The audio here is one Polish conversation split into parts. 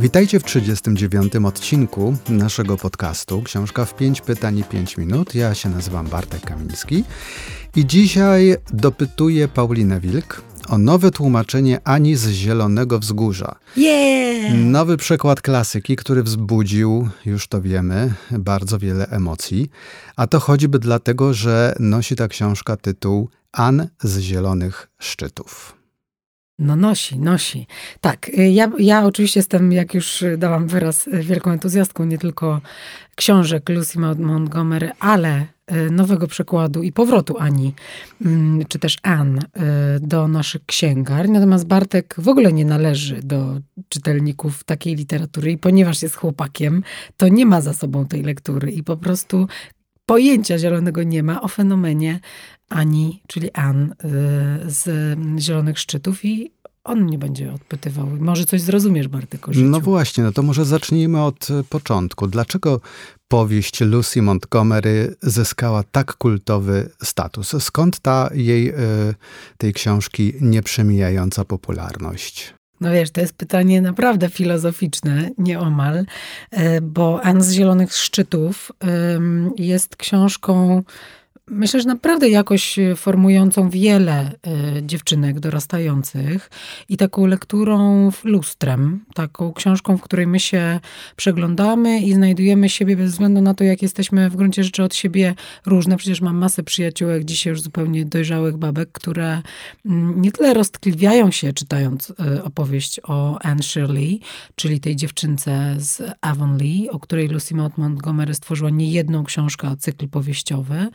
Witajcie w 39. odcinku naszego podcastu Książka w 5 pytań i 5 minut. Ja się nazywam Bartek Kamiński i dzisiaj dopytuję Paulinę Wilk o nowe tłumaczenie Ani z Zielonego Wzgórza. Yeah! Nowy przekład klasyki, który wzbudził, już to wiemy, bardzo wiele emocji. A to choćby dlatego, że nosi ta książka tytuł An z Zielonych Szczytów. No nosi, nosi. Tak, y, ja, ja oczywiście jestem, jak już dałam wyraz, y, wielką entuzjastką nie tylko książek Lucy Montgomery, ale y, nowego przekładu i powrotu Ani, mm, czy też Anne do naszych księgarni. Natomiast Bartek w ogóle nie należy do czytelników takiej literatury i ponieważ jest chłopakiem, to nie ma za sobą tej lektury i po prostu pojęcia zielonego nie ma o fenomenie Ani, czyli Ann z Zielonych Szczytów i on nie będzie odpytywał. Może coś zrozumiesz, Bartek. No właśnie, no to może zacznijmy od początku. Dlaczego powieść Lucy Montgomery zyskała tak kultowy status? Skąd ta jej, tej książki nieprzemijająca popularność? No wiesz, to jest pytanie naprawdę filozoficzne, nieomal, bo Ann z Zielonych Szczytów jest książką Myślę, że naprawdę jakoś e, formującą wiele y, dziewczynek dorastających i taką lekturą lustrem, taką książką, w której my się przeglądamy i znajdujemy siebie bez względu na to, jak jesteśmy w gruncie rzeczy od siebie różne. Przecież mam masę przyjaciółek, dzisiaj już zupełnie dojrzałych babek, które y, nie tyle roztkliwiają się czytając y, opowieść o Anne Shirley, czyli tej dziewczynce z Avonlea, o której Lucy Montgomery stworzyła nie jedną książkę, a cykl powieściowy.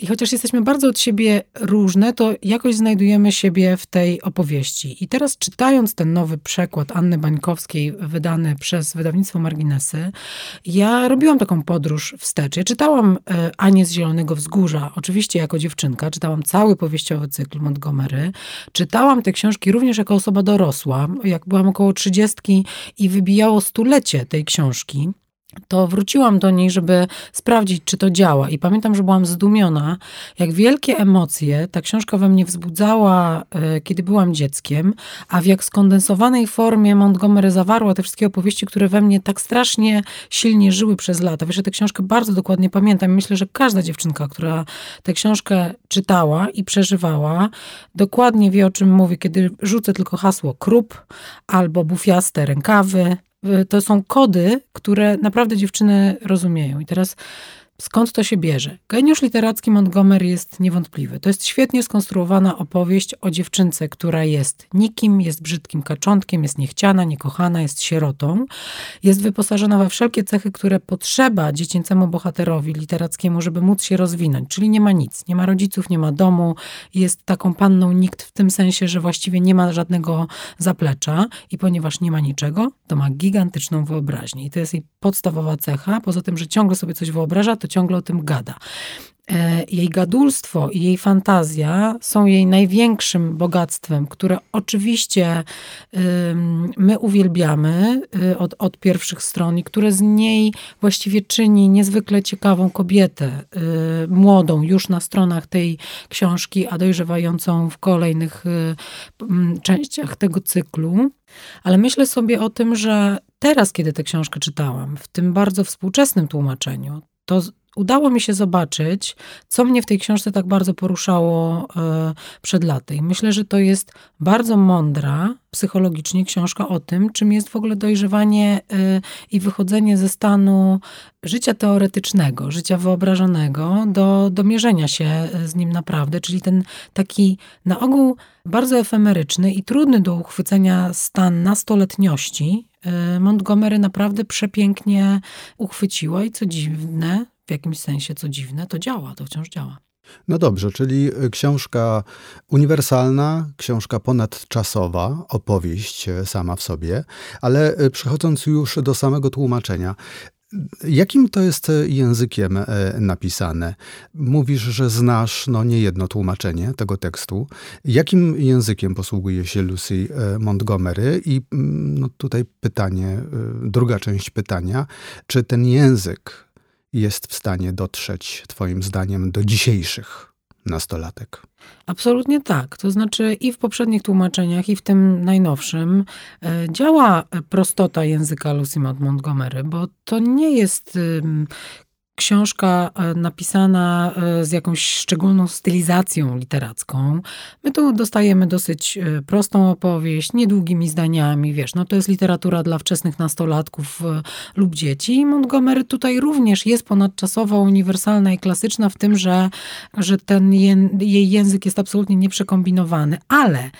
I chociaż jesteśmy bardzo od siebie różne, to jakoś znajdujemy siebie w tej opowieści. I teraz czytając ten nowy przekład Anny Bańkowskiej, wydany przez wydawnictwo Marginesy, ja robiłam taką podróż wstecz. Ja czytałam e, Anię z Zielonego Wzgórza, oczywiście jako dziewczynka, czytałam cały powieściowy cykl Montgomery, czytałam te książki również jako osoba dorosła, jak byłam około trzydziestki i wybijało stulecie tej książki to wróciłam do niej, żeby sprawdzić, czy to działa. I pamiętam, że byłam zdumiona, jak wielkie emocje ta książka we mnie wzbudzała, e, kiedy byłam dzieckiem, a w jak skondensowanej formie Montgomery zawarła te wszystkie opowieści, które we mnie tak strasznie silnie żyły przez lata. Wiesz, ja tę książkę bardzo dokładnie pamiętam. Myślę, że każda dziewczynka, która tę książkę czytała i przeżywała, dokładnie wie, o czym mówię, kiedy rzucę tylko hasło krup albo bufiaste rękawy, to są kody, które naprawdę dziewczyny rozumieją. I teraz Skąd to się bierze? Geniusz literacki Montgomery jest niewątpliwy. To jest świetnie skonstruowana opowieść o dziewczynce, która jest nikim, jest brzydkim kaczątkiem, jest niechciana, niekochana, jest sierotą. Jest wyposażona we wszelkie cechy, które potrzeba dziecięcemu bohaterowi literackiemu, żeby móc się rozwinąć. Czyli nie ma nic. Nie ma rodziców, nie ma domu. Jest taką panną nikt w tym sensie, że właściwie nie ma żadnego zaplecza i ponieważ nie ma niczego, to ma gigantyczną wyobraźnię. I to jest jej podstawowa cecha. Poza tym, że ciągle sobie coś wyobraża, to ciągle o tym gada. E, jej gadulstwo i jej fantazja są jej największym bogactwem, które oczywiście my uwielbiamy y, od, od pierwszych stron i które z niej właściwie czyni niezwykle ciekawą kobietę, y, młodą już na stronach tej książki, a dojrzewającą w kolejnych y, częściach tego cyklu. Ale myślę sobie o tym, że teraz, kiedy tę książkę czytałam, w tym bardzo współczesnym tłumaczeniu, to udało mi się zobaczyć, co mnie w tej książce tak bardzo poruszało e, przed laty. I myślę, że to jest bardzo mądra psychologicznie książka o tym, czym jest w ogóle dojrzewanie e, i wychodzenie ze stanu życia teoretycznego, życia wyobrażonego do, do mierzenia się z nim naprawdę, czyli ten taki na ogół bardzo efemeryczny i trudny do uchwycenia stan nastoletniości, e, Montgomery naprawdę przepięknie uchwyciła i co dziwne, w jakimś sensie, co dziwne, to działa, to wciąż działa. No dobrze, czyli y, książka uniwersalna, książka ponadczasowa, opowieść y, sama w sobie, ale y, przechodząc już do samego tłumaczenia, Jakim to jest językiem napisane? Mówisz, że znasz no, nie jedno tłumaczenie tego tekstu. Jakim językiem posługuje się Lucy Montgomery? I mm, no, tutaj pytanie, druga część pytania. Czy ten język jest w stanie dotrzeć, Twoim zdaniem, do dzisiejszych nastolatek? Absolutnie tak. To znaczy i w poprzednich tłumaczeniach, i w tym najnowszym e, działa prostota języka Lucy Montgomery, bo to nie jest książka e, napisana e, z jakąś szczególną stylizacją literacką. My tu dostajemy dosyć e, prostą opowieść, niedługimi zdaniami, wiesz, no to jest literatura dla wczesnych nastolatków lub dzieci. Montgomery tutaj również jest ponadczasowa, uniwersalna i klasyczna w tym, że, że ten jej język jest absolutnie nieprzekombinowany, ale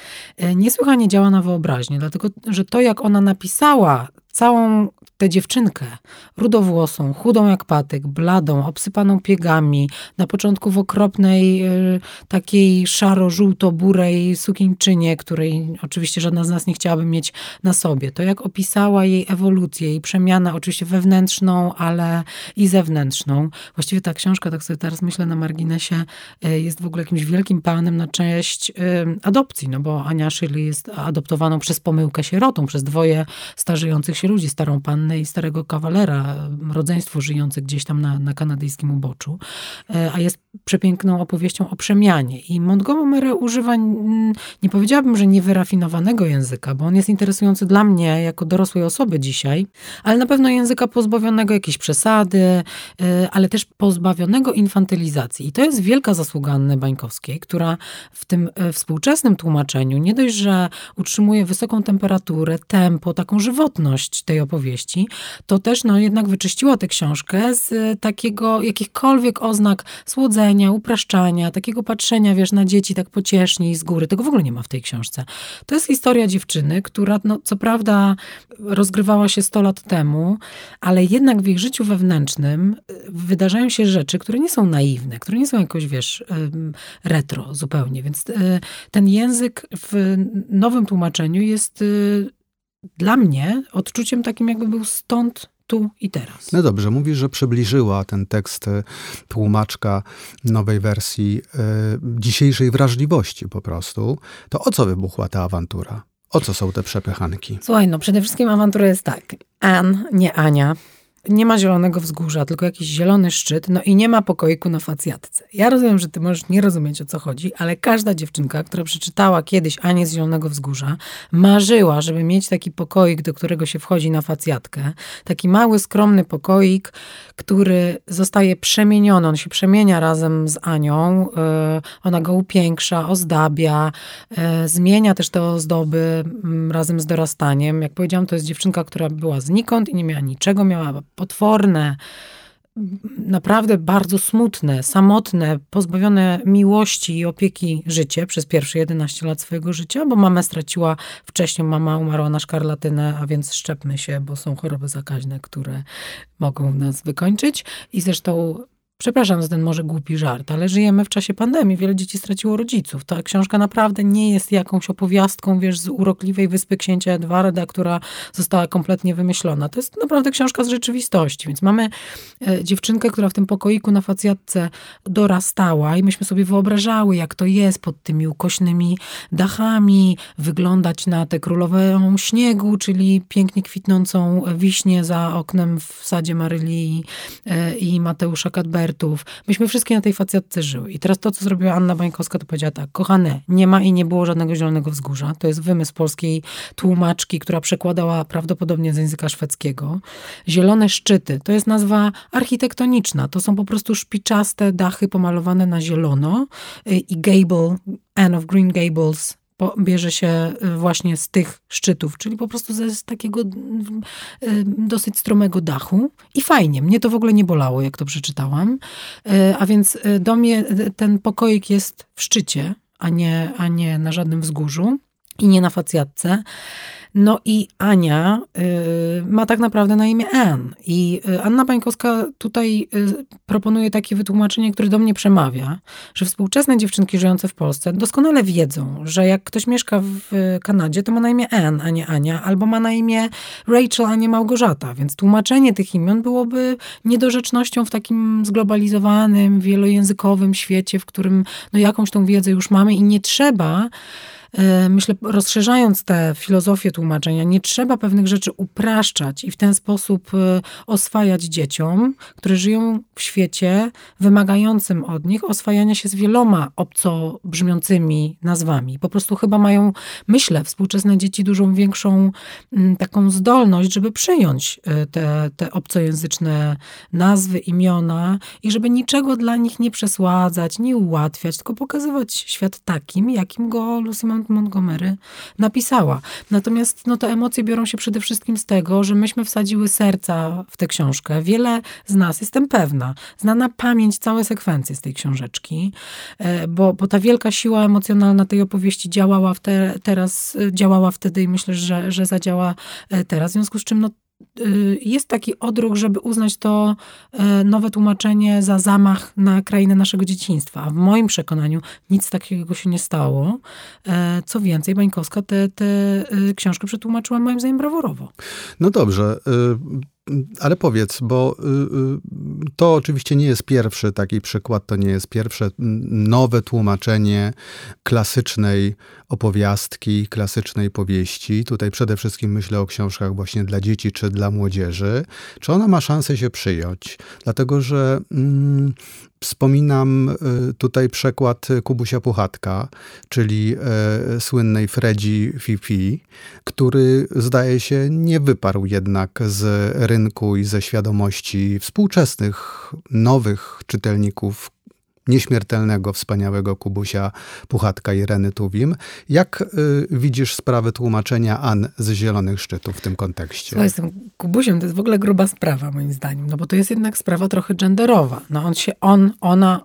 niesłychanie działa na wyobraźnię, dlatego, że to jak ona napisała całą tę dziewczynkę, rudowłosą, chudą jak patyk, bladą, obsypaną piegami, na początku w okropnej, y, takiej szaro-żółto-burej sukieńczynie, której oczywiście żadna z nas nie chciałaby mieć na sobie. To jak opisała jej ewolucję, jej przemianę, oczywiście wewnętrzną, ale i zewnętrzną. Właściwie ta książka, tak sobie teraz myślę na marginesie, y, jest w ogóle jakimś wielkim panem na cześć y, adopcji, no bo Ania Shirley jest adoptowaną przez pomyłkę sierotą, przez dwoje starzejących się ludzi, starą pannę i starego kawalera, rodzeństwo żyjące gdzieś tam na, na kanadyjskim uboczu, e, a jest przepiękną opowieścią o przemianie. I Montgomery używa, nie powiedziałabym, że niewyrafinowanego języka, bo on jest interesujący dla mnie jako dorosłej osoby dzisiaj, ale na pewno języka pozbawionego jakiejś przesady, e, ale też pozbawionego infantylizacji. I to jest wielka zasługa Anny Bańkowskiej, która w tym e, współczesnym tłumaczeniu nie dość, że utrzymuje wysoką temperaturę, tempo, taką żywotność, tej opowieści, to też no, jednak wyczyściła tę książkę z e, takiego jakichkolwiek oznak słodzenia, upraszczania, takiego patrzenia, wiesz, na dzieci tak pociesznie i z góry. Tego w ogóle nie ma w tej książce. To jest historia dziewczyny, która no, co prawda rozgrywała się 100 lat temu, ale jednak w ich życiu wewnętrznym e, wydarzają się rzeczy, które nie są naiwne, które nie są jakoś, wiesz, retro zupełnie. Więc e, ten język w nowym tłumaczeniu jest dla mnie odczuciem takim, jakby był stąd tu i teraz. No dobrze, mówisz, że przybliżyła ten tekst e, tłumaczka nowej wersji y, dzisiejszej wrażliwości po prostu. To o co wybuchła ta awantura? O co są te przepychanki? Słuchaj, no przede wszystkim awantura jest tak. Ann, nie Ania, nie ma zielonego wzgórza, tylko jakiś zielony szczyt, no i nie ma pokoiku na facjatce. Ja rozumiem, że ty możesz nie rozumieć o co chodzi, ale każda dziewczynka, która przeczytała kiedyś Anię z Zielonego Wzgórza, marzyła, żeby mieć taki pokoik, do którego się wchodzi na facjatkę. Taki mały, skromny pokoik, który zostaje przemieniony. On się przemienia razem z Anią. E, ona go upiększa, ozdabia, e, zmienia też te ozdoby razem z dorastaniem. Jak powiedziałam, to jest dziewczynka, która była znikąd i nie miała niczego, miała potworne, naprawdę bardzo smutne, samotne, pozbawione miłości i opieki życie przez pierwsze 11 lat swojego życia, bo mamę straciła wcześniej, mama umarła na szkarlatynę, a więc szczepmy się, bo są choroby zakaźne, które mogą nas wykończyć. I zresztą Przepraszam za ten może głupi żart, ale żyjemy w czasie pandemii. Wiele dzieci straciło rodziców. Ta książka naprawdę nie jest jakąś opowiastką, wiesz, z urokliwej wyspy księcia Edwarda, która została kompletnie wymyślona. To jest naprawdę książka z rzeczywistości. Więc mamy e, dziewczynkę, która w tym pokoiku na facjatce dorastała i myśmy sobie wyobrażały, jak to jest pod tymi ukośnymi dachami, wyglądać na tę królową śniegu, czyli pięknie kwitnącą wiśnie za oknem w sadzie Marylii e, i Mateusza Myśmy wszystkie na tej facjatce żyły. I teraz to, co zrobiła Anna Bańkowska, to powiedziała tak, kochane, nie ma i nie było żadnego zielonego wzgórza. To jest wymysł polskiej tłumaczki, która przekładała prawdopodobnie z języka szwedzkiego. Zielone szczyty, to jest nazwa architektoniczna. To są po prostu szpiczaste dachy pomalowane na zielono i Gable, Anne of Green Gables bierze się y, właśnie z tych szczytów, czyli po prostu z takiego y, dosyć stromego dachu. I fajnie, mnie to w ogóle nie bolało, jak to przeczytałam. Y, a więc do mnie ten pokoik jest w szczycie, a nie, a nie na żadnym wzgórzu i nie na facjatce. No i Ania y, ma tak naprawdę na imię Ann. I y, Anna Pańkowska tutaj y, proponuje takie wytłumaczenie, które do mnie przemawia, że współczesne dziewczynki żyjące w Polsce doskonale wiedzą, że jak ktoś mieszka w Kanadzie, to ma na imię Ann, a nie Ania, albo ma na imię Rachel, a nie Małgorzata. Więc tłumaczenie tych imion byłoby niedorzecznością w takim zglobalizowanym, wielojęzykowym świecie, w którym no, jakąś tą wiedzę już mamy i nie trzeba myślę, rozszerzając tę filozofię tłumaczenia, nie trzeba pewnych rzeczy upraszczać i w ten sposób e, oswajać dzieciom, które żyją w świecie wymagającym od nich oswajania się z wieloma obco brzmiącymi nazwami. Po prostu chyba mają, myślę, współczesne dzieci dużą większą mm, taką zdolność, żeby przyjąć e, te, te obcojęzyczne nazwy, imiona i żeby niczego dla nich nie przesładzać, nie ułatwiać, tylko pokazywać świat takim, jakim go Lucy Montgomery napisała. Natomiast no, te emocje biorą się przede wszystkim z tego, że myśmy wsadziły serca w tę książkę. Wiele z nas, jestem pewna, zna na pamięć całe sekwencje z tej książeczki, e, bo, bo ta wielka siła emocjonalna tej opowieści działała w te, teraz, działała wtedy i myślę, że, że zadziała e, teraz. W związku z czym no, jest taki odruch, żeby uznać to e, nowe tłumaczenie za zamach na krainę naszego dzieciństwa. A w moim przekonaniu nic takiego się nie stało. E, co więcej, Bańkowska tę te, te y, książkę przetłumaczyła moim zdaniem brawurowo. No dobrze. Ale powiedz, bo y, y, to oczywiście nie jest pierwszy taki przykład, to nie jest pierwsze nowe tłumaczenie klasycznej opowiastki, klasycznej powieści. Tutaj przede wszystkim myślę o książkach właśnie dla dzieci czy dla młodzieży. Czy ona ma szansę się przyjąć? Dlatego, że mm, Wspominam y, tutaj przekład Kubusia Puchatka, czyli e, słynnej Fredzi Fifi, który zdaje się nie wyparł jednak z rynku i ze świadomości współczesnych, nowych czytelników nieśmiertelnego, wspaniałego Kubusia Puchatka i Reny Tuwim. Jak y, widzisz sprawę tłumaczenia An z Zielonych Szczytów w tym kontekście? Ja z tym Kubusiem to jest w ogóle gruba sprawa moim zdaniem, no bo to jest jednak sprawa trochę genderowa. No on się, on, ona,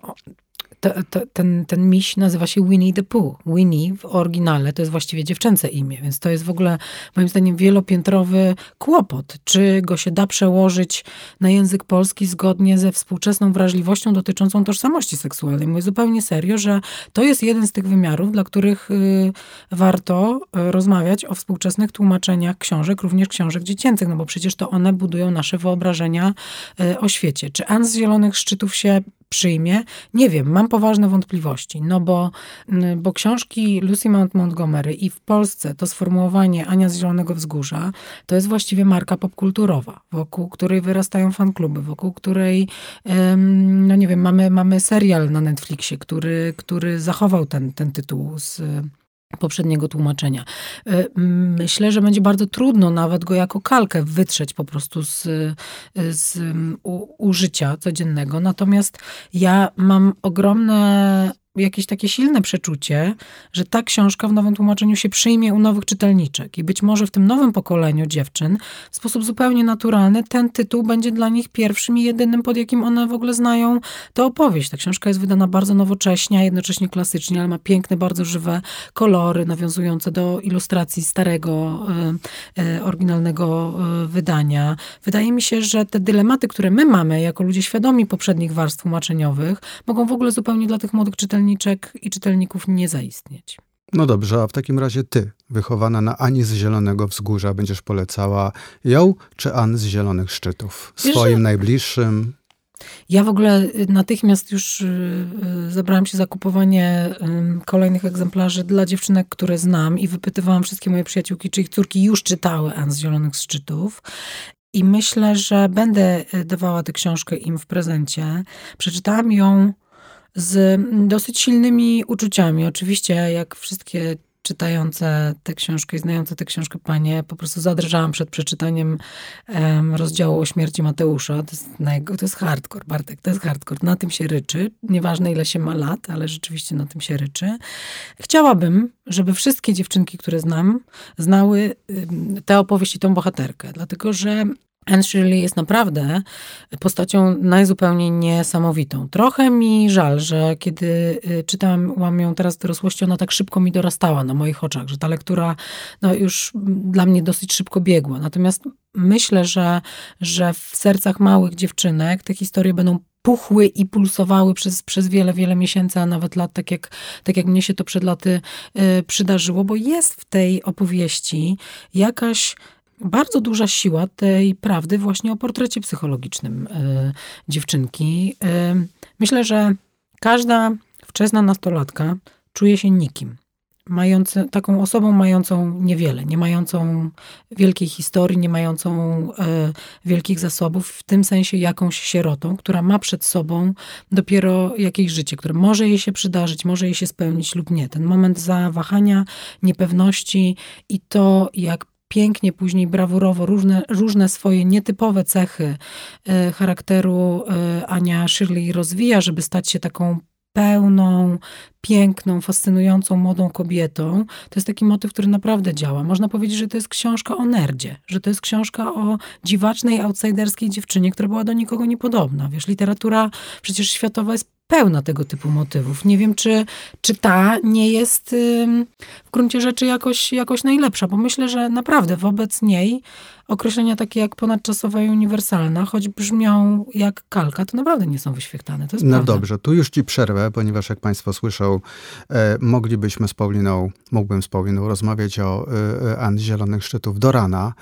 te, te, ten, ten miś nazywa się Winnie the Pooh. Winnie w oryginale to jest właściwie dziewczęce imię, więc to jest w ogóle moim zdaniem wielopiętrowy kłopot. Czy go się da przełożyć na język polski zgodnie ze współczesną wrażliwością dotyczącą tożsamości seksualnej? Mówię zupełnie serio, że to jest jeden z tych wymiarów, dla których y, warto y, rozmawiać o współczesnych tłumaczeniach książek, również książek dziecięcych, no bo przecież to one budują nasze wyobrażenia y, o świecie. Czy An z Zielonych Szczytów się przyjmie? Nie wiem, mam poważne wątpliwości, no bo, mm, bo książki Lucy Mount Montgomery i w Polsce to sformułowanie Ania z Zielonego Wzgórza to jest właściwie marka popkulturowa, wokół której wyrastają fankluby, wokół której, no nie wiem, mamy, mamy serial na Netflixie, który, który zachował ten, ten tytuł z poprzedniego tłumaczenia. E, myślę, że będzie bardzo trudno nawet go jako kalkę wytrzeć po prostu z, z u, użycia codziennego. Natomiast ja mam ogromne jakieś takie silne przeczucie, że ta książka w nowym tłumaczeniu się przyjmie u nowych czytelniczek. I być może w tym nowym pokoleniu dziewczyn w sposób zupełnie naturalny ten tytuł będzie dla nich pierwszym i jedynym, pod jakim one w ogóle znają tę opowieść. Ta książka jest wydana bardzo nowocześnie, jednocześnie klasycznie, ale ma piękne, bardzo żywe kolory, nawiązujące do ilustracji starego, e, e, oryginalnego e, wydania. Wydaje mi się, że te dylematy, które my mamy jako ludzie świadomi poprzednich warstw tłumaczeniowych, mogą w ogóle zupełnie dla tych młodych czytelników czytelniczek i czytelników nie zaistnieć. No dobrze, a w takim razie ty, wychowana na Ani z Zielonego Wzgórza, będziesz polecała ją czy An z Zielonych Szczytów? Swoim Wiesz, najbliższym? Ja w ogóle natychmiast już y, y, zabrałam się za kupowanie kolejnych egzemplarzy dla dziewczynek, które znam i wypytywałam wszystkie moje przyjaciółki, czy ich córki już czytały An z Zielonych Szczytów. I myślę, że będę y, dawała tę książkę im w prezencie. Przeczytałam ją z dosyć silnymi uczuciami. Oczywiście, jak wszystkie czytające tę książkę i znające tę książkę panie, po prostu zadrżałam przed przeczytaniem um, rozdziału o śmierci Mateusza. To jest, to jest hardcore, Bartek, to jest hardcore. Na tym się ryczy. Nieważne ile się ma lat, ale rzeczywiście na tym się ryczy. Chciałabym, żeby wszystkie dziewczynki, które znam, znały um, tę opowieść i tą bohaterkę. Dlatego, że Anne Shirley jest naprawdę postacią najzupełniej niesamowitą. Trochę mi żal, że kiedy y, czytałam ją teraz dorosłości, ona tak szybko mi dorastała na moich oczach, że ta lektura no, już dla mnie dosyć szybko biegła. Natomiast myślę, że, że w sercach małych dziewczynek te historie będą puchły i pulsowały przez, przez wiele, wiele miesięcy, a nawet lat, tak jak, tak jak mnie się to przed laty y, przydarzyło, bo jest w tej opowieści jakaś bardzo duża siła tej prawdy właśnie o portrecie psychologicznym y, dziewczynki. Y, myślę, że każda wczesna nastolatka czuje się nikim. Mający, taką osobą mającą niewiele, nie mającą wielkiej historii, nie mającą y, wielkich zasobów, w tym sensie jakąś sierotą, która ma przed sobą dopiero jakieś życie, które może jej się przydarzyć, może jej się spełnić lub nie. Ten moment zawahania, niepewności i to, jak pięknie, później brawurowo różne, różne swoje nietypowe cechy e, charakteru e, Ania Shirley rozwija, żeby stać się taką pełną, piękną, fascynującą młodą kobietą, to jest taki motyw, który naprawdę działa. Można powiedzieć, że to jest książka o nerdzie, że to jest książka o dziwacznej, outsiderskiej dziewczynie, która była do nikogo niepodobna. Wiesz, literatura przecież światowa jest pełna tego typu motywów. Nie wiem, czy, czy ta nie jest w gruncie rzeczy jakoś, jakoś najlepsza, bo myślę, że naprawdę wobec niej określenia takie jak ponadczasowa i uniwersalna, choć brzmią jak kalka, to naprawdę nie są wyświetlane. To jest no prawda. dobrze, tu już ci przerwę, ponieważ jak Państwo słyszą, e, moglibyśmy z Pauliną, mógłbym z Pauliną rozmawiać o e, An Zielonych Szczytów do rana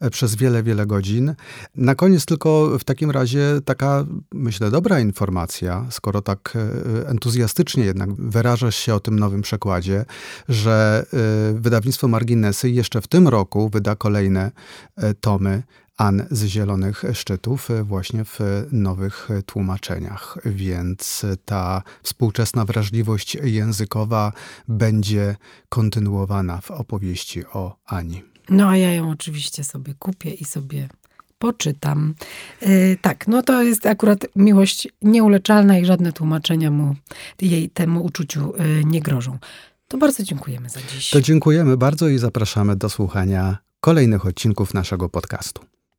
e, przez wiele, wiele godzin. Na koniec tylko w takim razie taka, myślę, dobra informacja, skoro tak e, entuzjastycznie jednak wyrażasz się o tym nowym przekładzie, że e, wydawnictwo Marginesy jeszcze w tym roku wyda kolejne e, tomy An z Zielonych Szczytów właśnie w nowych tłumaczeniach, więc ta współczesna wrażliwość językowa będzie kontynuowana w opowieści o Ani. No a ja ją oczywiście sobie kupię i sobie poczytam. Yy, tak, no to jest akurat miłość nieuleczalna i żadne tłumaczenia mu jej temu uczuciu yy, nie grożą. To bardzo dziękujemy za dziś. To dziękujemy bardzo i zapraszamy do słuchania kolejnych odcinków naszego podcastu.